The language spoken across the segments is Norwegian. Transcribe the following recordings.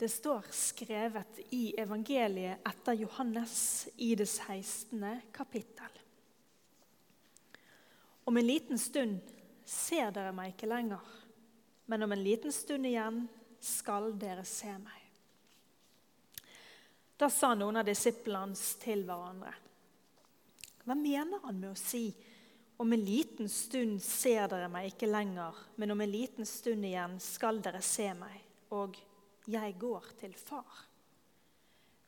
Det står skrevet i evangeliet etter Johannes i det 16. kapittel. Om en liten stund ser dere meg ikke lenger, men om en liten stund igjen skal dere se meg. Da sa noen av disiplene til hverandre. Hva mener han med å si om en liten stund ser dere meg ikke lenger, men om en liten stund igjen skal dere se meg, og jeg går til far?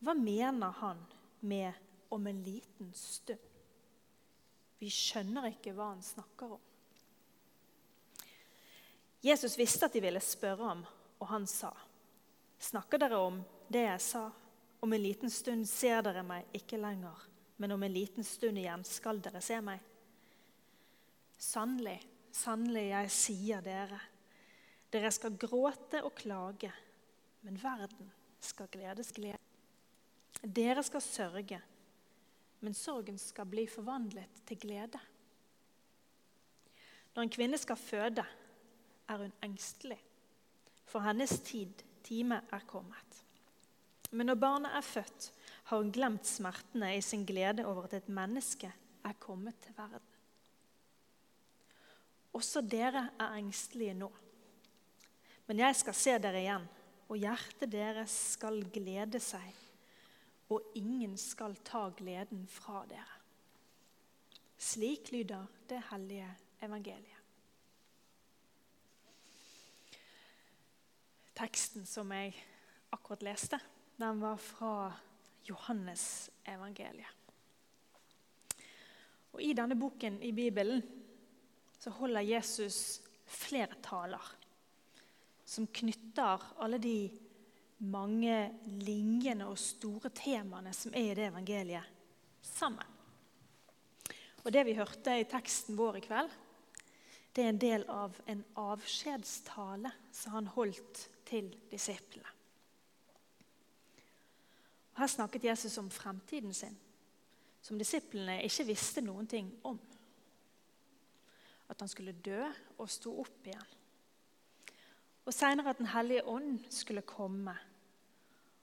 Hva mener han med 'om en liten stund'? Vi skjønner ikke hva han snakker om. Jesus visste at de ville spørre ham, og han sa, 'Snakker dere om det jeg sa?' Om en liten stund ser dere meg ikke lenger, men om en liten stund igjen skal dere se meg. Sannelig, sannelig, jeg sier dere, dere skal gråte og klage, men verden skal gledes glede. Dere skal sørge, men sorgen skal bli forvandlet til glede. Når en kvinne skal føde, er hun engstelig, for hennes tid, time, er kommet. Men når barnet er født, har hun glemt smertene i sin glede over at et menneske er kommet til verden. Også dere er engstelige nå. Men jeg skal se dere igjen, og hjertet deres skal glede seg, og ingen skal ta gleden fra dere. Slik lyder det hellige evangeliet. Teksten som jeg akkurat leste, den var fra Johannes evangeliet. Og I denne boken i Bibelen så holder Jesus flere taler som knytter alle de mange linjene og store temaene som er i det evangeliet, sammen. Og Det vi hørte i teksten vår i kveld, det er en del av en avskjedstale som han holdt til disiplene. Og Her snakket Jesus om fremtiden sin, som disiplene ikke visste noen ting om. At han skulle dø og stå opp igjen. Og Seinere at Den hellige ånd skulle komme.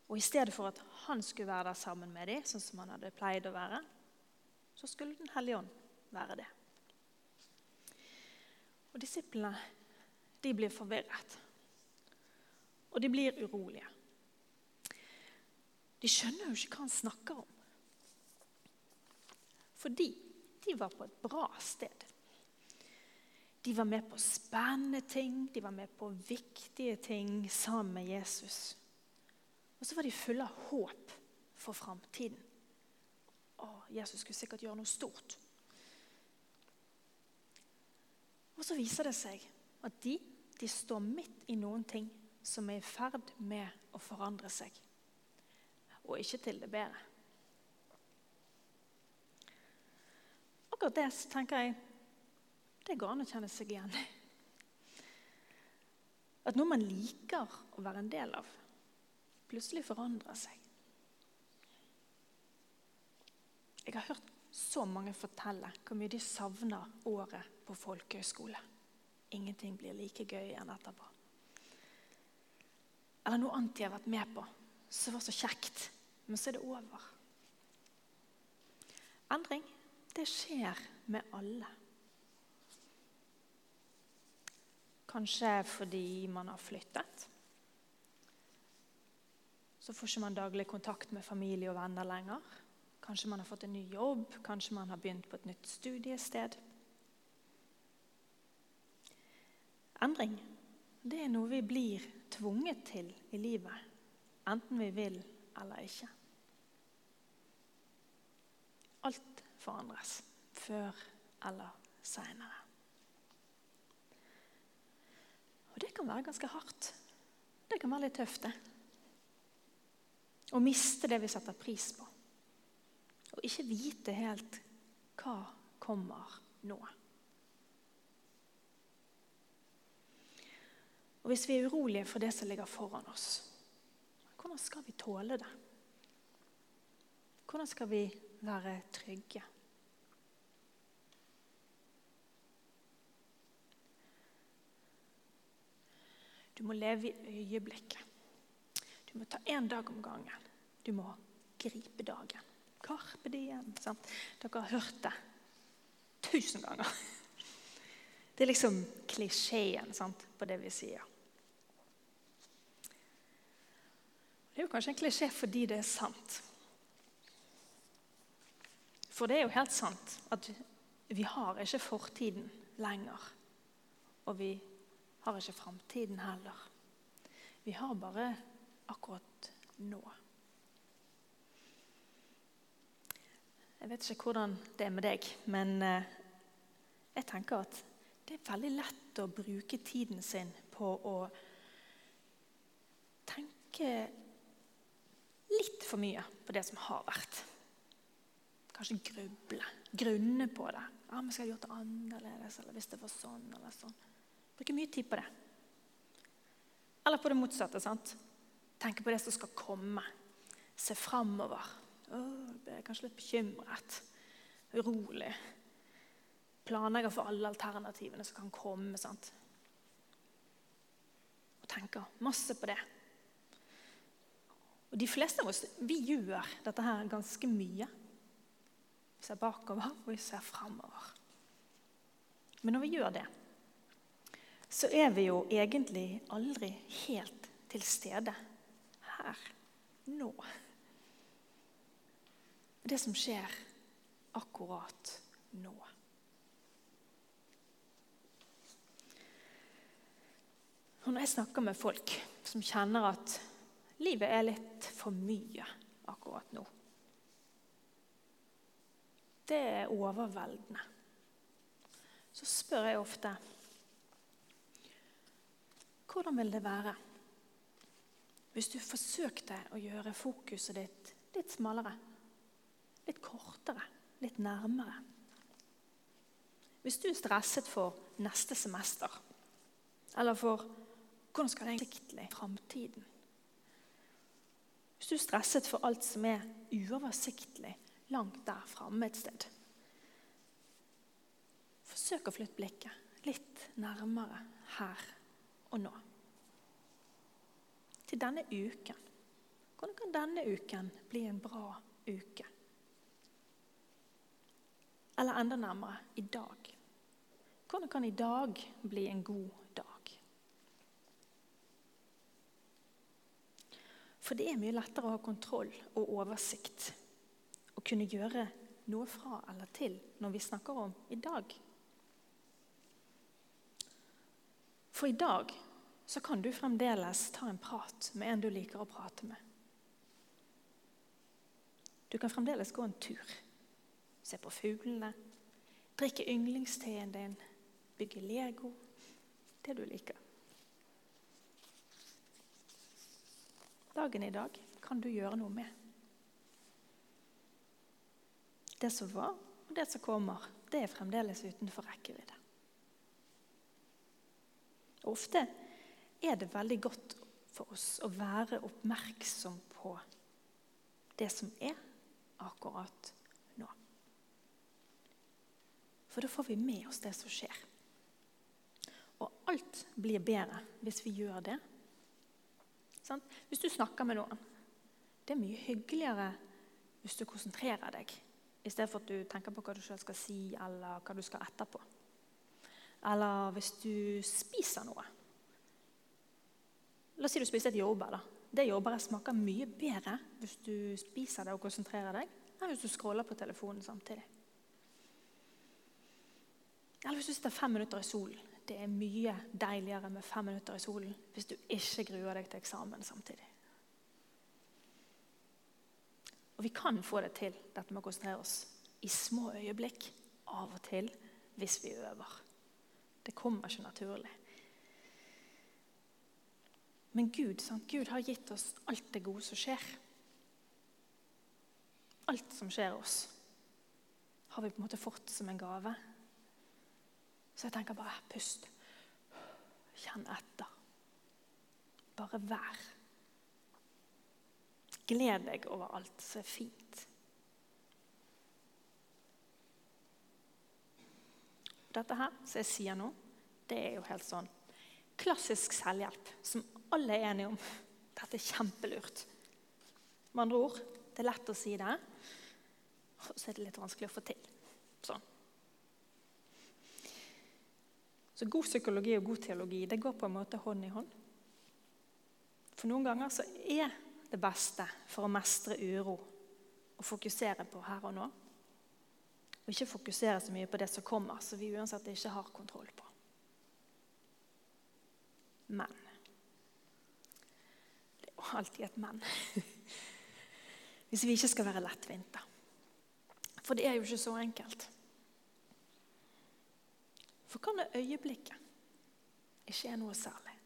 Og I stedet for at han skulle være der sammen med dem, sånn som han hadde pleid å være, så skulle Den hellige ånd være det. Og Disiplene de blir forvirret, og de blir urolige. De skjønner jo ikke hva han snakker om. Fordi de var på et bra sted. De var med på spennende ting, de var med på viktige ting sammen med Jesus. Og så var de fulle av håp for framtiden. Jesus skulle sikkert gjøre noe stort. Og så viser det seg at de, de står midt i noen ting som er i ferd med å forandre seg og ikke til det bedre. Akkurat det tenker jeg det går an å kjenne seg igjen. At noe man liker å være en del av, plutselig forandrer seg. Jeg har hørt så mange fortelle hvor mye de savner året på folkehøyskole. Ingenting blir like gøy igjen etterpå. Eller noe annet de har vært med på som var så kjekt men så er det over. Endring, det skjer med alle. Kanskje fordi man har flyttet. Så får ikke man daglig kontakt med familie og venner lenger. Kanskje man har fått en ny jobb, kanskje man har begynt på et nytt studiested. Endring det er noe vi blir tvunget til i livet, enten vi vil eller ikke. Alt forandres før eller seinere. Og det kan være ganske hardt. Det kan være litt tøft, det. Å miste det vi setter pris på. Og ikke vite helt hva kommer nå. Og Hvis vi er urolige for det som ligger foran oss, hvordan skal vi tåle det? Hvordan skal vi være trygge. Du må leve i øyeblikket. Du må ta én dag om gangen. Du må gripe dagen. Karpe det igjen. Sant? Dere har hørt det tusen ganger. Det er liksom klisjeen sant, på det vi sier. Det er jo kanskje en klisjé fordi det er sant. For det er jo helt sant at vi har ikke fortiden lenger. Og vi har ikke framtiden heller. Vi har bare akkurat nå. Jeg vet ikke hvordan det er med deg, men eh, jeg tenker at det er veldig lett å bruke tiden sin på å tenke litt for mye på det som har vært. Kanskje gruble, grunne på det. Ja, men 'Skal jeg gjort det annerledes, eller hvis det var sånn eller sånn. Bruke mye tid på det. Eller på det motsatte. sant? Tenke på det som skal komme. Se framover. det er kanskje litt bekymret. Urolig. Planlegger for alle alternativene som kan komme. sant? Og tenker masse på det. Og De fleste av oss vi gjør dette her ganske mye. Vi ser bakover, og vi ser framover. Men når vi gjør det, så er vi jo egentlig aldri helt til stede her, nå. Det som skjer akkurat nå. Og når jeg snakker med folk som kjenner at livet er litt for mye akkurat nå Det er overveldende. Så spør jeg ofte hvordan vil det være hvis du forsøkte å gjøre fokuset ditt litt smalere? Litt kortere, litt nærmere? Hvis du er stresset for neste semester, eller for hvordan skal det egentlig i framtiden? Hvis du er stresset for alt som er uoversiktlig langt der framme et sted Forsøk å flytte blikket litt nærmere her og nå. Til denne uken. Hvordan kan denne uken bli en bra uke? Eller enda nærmere i dag. Hvordan kan i dag bli en god dag? For det er mye lettere å ha kontroll og oversikt og kunne gjøre noe fra eller til når vi snakker om i dag. For i dag så kan du fremdeles ta en prat med en du liker å prate med. Du kan fremdeles gå en tur, se på fuglene, drikke yndlingsteen din, bygge Lego det du liker. dagen i dag kan du gjøre noe med. Det som var, og det som kommer, det er fremdeles utenfor rekkevidde. Ofte er det veldig godt for oss å være oppmerksom på det som er akkurat nå. For da får vi med oss det som skjer. Og alt blir bedre hvis vi gjør det Sånn? Hvis du snakker med noen Det er mye hyggeligere hvis du konsentrerer deg i stedet for at du tenker på hva du selv skal si, eller hva du skal etterpå. Eller hvis du spiser noe. La oss si du spiser et jordbær. da. Det jordbæret smaker mye bedre hvis du spiser det og konsentrerer deg, enn hvis du scroller på telefonen samtidig. Eller hvis du sitter fem minutter i solen det er mye deiligere med fem minutter i solen hvis du ikke gruer deg til eksamen samtidig. Og vi kan få det til, dette med å konsentrere oss i små øyeblikk av og til hvis vi øver. Det kommer ikke naturlig. Men Gud, sant? Gud har gitt oss alt det gode som skjer. Alt som skjer oss, har vi på en måte fått som en gave. Så jeg tenker bare pust. Kjenn etter. Bare vær. Gled deg over alt som er fint. Dette her som jeg sier nå, det er jo helt sånn klassisk selvhjelp som alle er enige om. Dette er kjempelurt. Med andre ord, det er lett å si det, og så er det litt vanskelig å få til. Sånn. Så god psykologi og god teologi det går på en måte hånd i hånd. For noen ganger så er det beste for å mestre uro å fokusere på her og nå. Og ikke fokusere så mye på det som kommer, som vi uansett ikke har kontroll på. Men Det er jo alltid et men. Hvis vi ikke skal være lettvinte. For det er jo ikke så enkelt. For hva når øyeblikket ikke er noe særlig?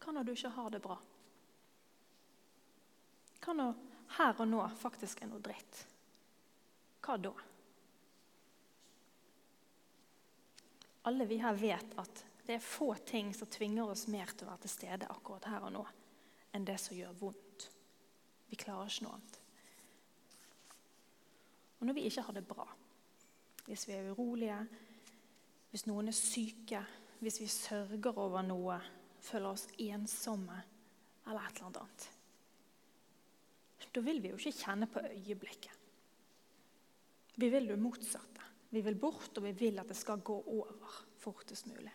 Hva når du ikke har det bra? Hva når her og nå faktisk er noe dritt? Hva da? Alle vi her vet at det er få ting som tvinger oss mer til å være til stede akkurat her og nå, enn det som gjør vondt. Vi klarer ikke noe annet. Og når vi ikke har det bra, hvis vi er urolige, hvis noen er syke, hvis vi sørger over noe, føler oss ensomme eller et eller annet Da vil vi jo ikke kjenne på øyeblikket. Vi vil det motsatte. Vi vil bort, og vi vil at det skal gå over fortest mulig.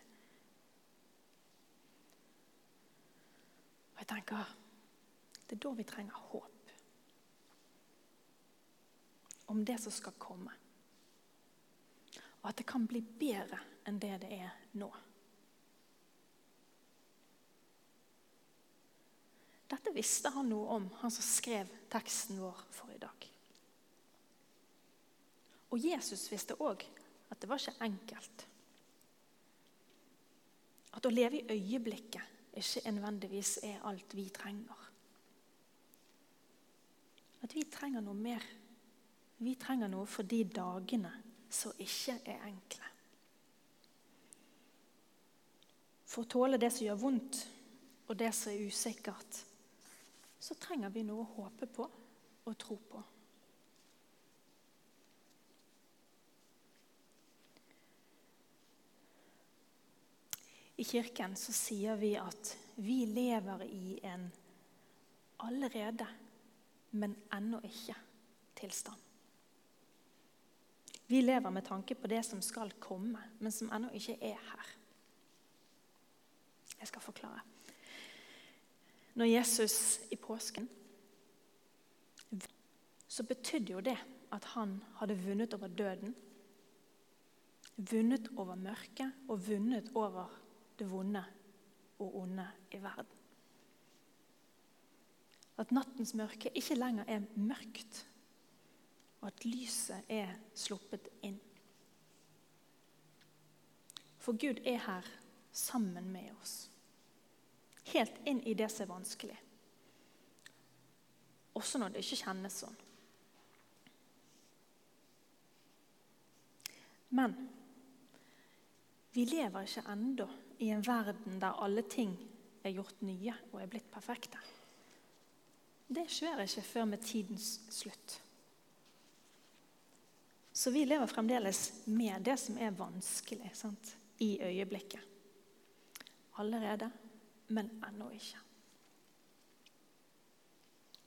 Og jeg tenker det er da vi trenger håp om det som skal komme. Og at det kan bli bedre enn det det er nå. Dette visste han noe om, han som skrev teksten vår for i dag. Og Jesus visste òg at det var ikke enkelt. At å leve i øyeblikket ikke nødvendigvis er alt vi trenger. At vi trenger noe mer. Vi trenger noe for de dagene som ikke er enkle. For å tåle det som gjør vondt, og det som er usikkert, så trenger vi noe å håpe på og tro på. I kirken så sier vi at vi lever i en allerede, men ennå ikke tilstand. Vi lever med tanke på det som skal komme, men som ennå ikke er her. Jeg skal forklare. Når Jesus i påsken så betydde jo det at han hadde vunnet over døden, vunnet over mørket og vunnet over det vonde og onde i verden. At nattens mørke ikke lenger er mørkt, og at lyset er sluppet inn. For Gud er her sammen med oss. Helt inn i det som er vanskelig. Også når det ikke kjennes sånn. Men vi lever ikke ennå i en verden der alle ting er gjort nye og er blitt perfekte. Det skjer ikke før med tidens slutt. Så vi lever fremdeles med det som er vanskelig sant? i øyeblikket. Allerede, men ennå ikke.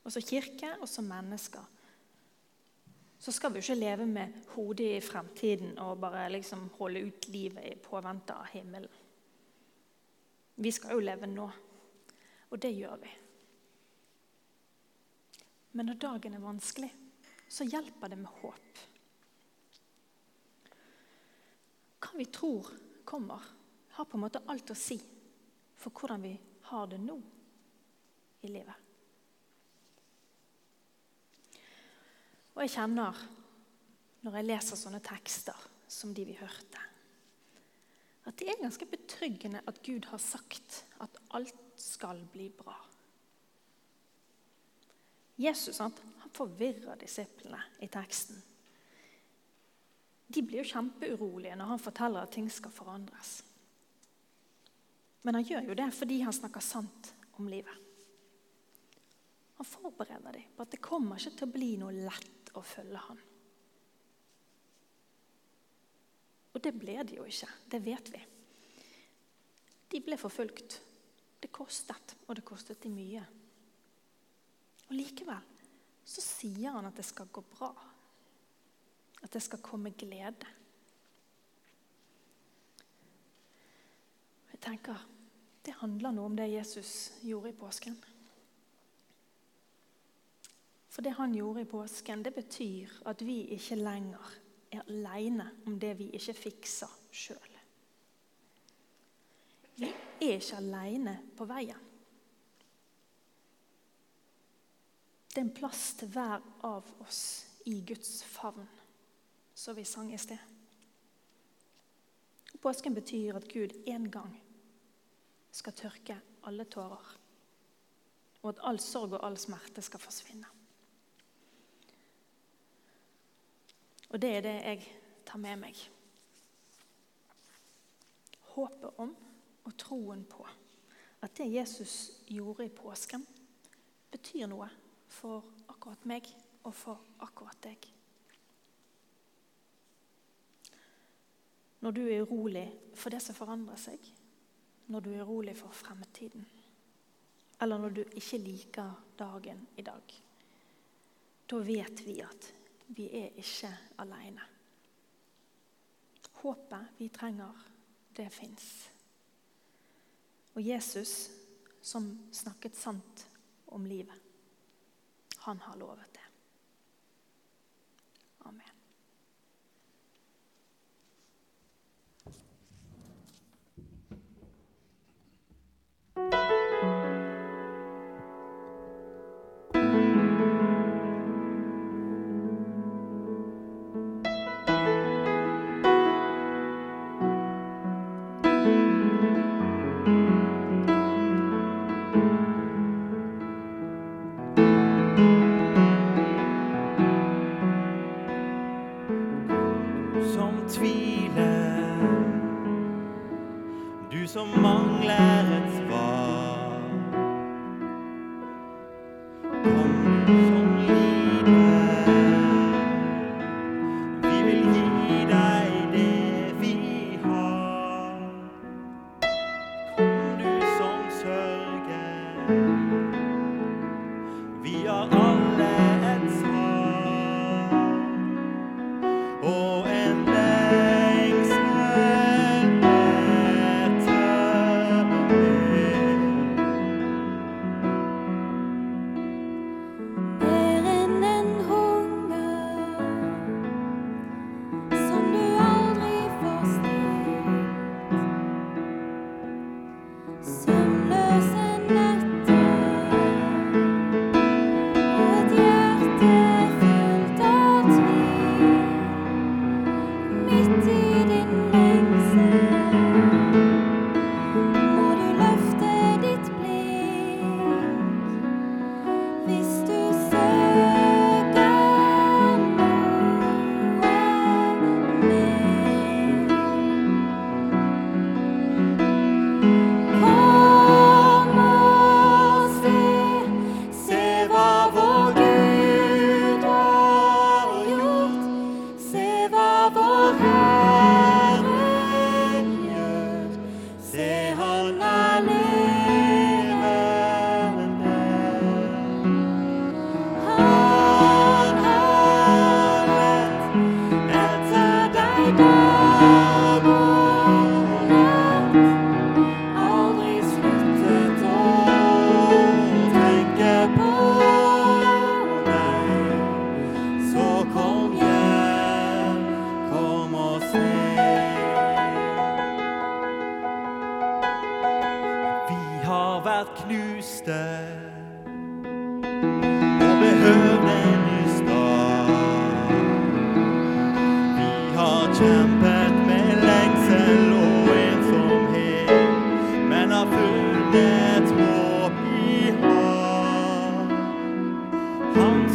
Og som kirke og som mennesker så skal vi jo ikke leve med hodet i fremtiden og bare liksom holde ut livet i påvente av himmelen. Vi skal jo leve nå, og det gjør vi. Men når dagen er vanskelig, så hjelper det med håp. hva vi tror kommer, har på en måte alt å si for hvordan vi har det nå i livet. Og jeg kjenner, når jeg leser sånne tekster som de vi hørte, at det er ganske betryggende at Gud har sagt at alt skal bli bra. Jesus han forvirrer disiplene i teksten de blir jo kjempeurolige når han forteller at ting skal forandres. Men han gjør jo det fordi han snakker sant om livet. Han forbereder dem på at det kommer ikke til å bli noe lett å følge ham. Og det ble det jo ikke. Det vet vi. De ble forfulgt. Det kostet, og det kostet de mye. Og Likevel så sier han at det skal gå bra. At det skal komme glede. Jeg tenker, Det handler noe om det Jesus gjorde i påsken. For det han gjorde i påsken, det betyr at vi ikke lenger er aleine om det vi ikke fikser sjøl. Vi er ikke aleine på veien. Det er en plass til hver av oss i Guds favn, som vi sang i sted. Påsken betyr at Gud en gang skal tørke alle tårer, og at all sorg og all smerte skal forsvinne. Og det er det jeg tar med meg. Håpet om og troen på at det Jesus gjorde i påsken, betyr noe for akkurat meg og for akkurat deg. Når du er urolig for det som forandrer seg, når du er urolig for fremtiden, eller når du ikke liker dagen i dag, da vet vi at vi er ikke alene. Håpet vi trenger, det fins. Og Jesus, som snakket sant om livet, han har lovet det.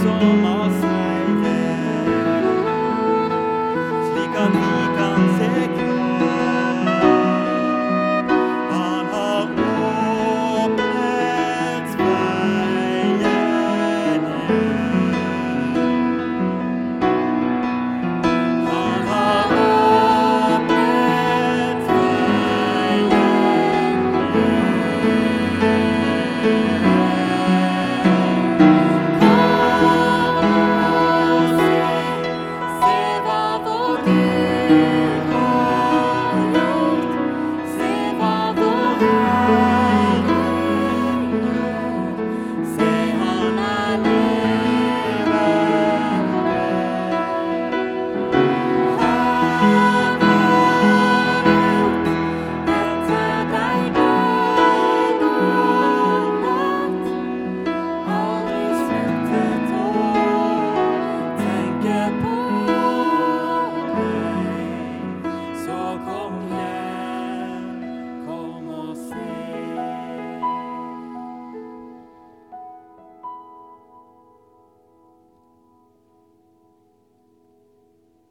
somos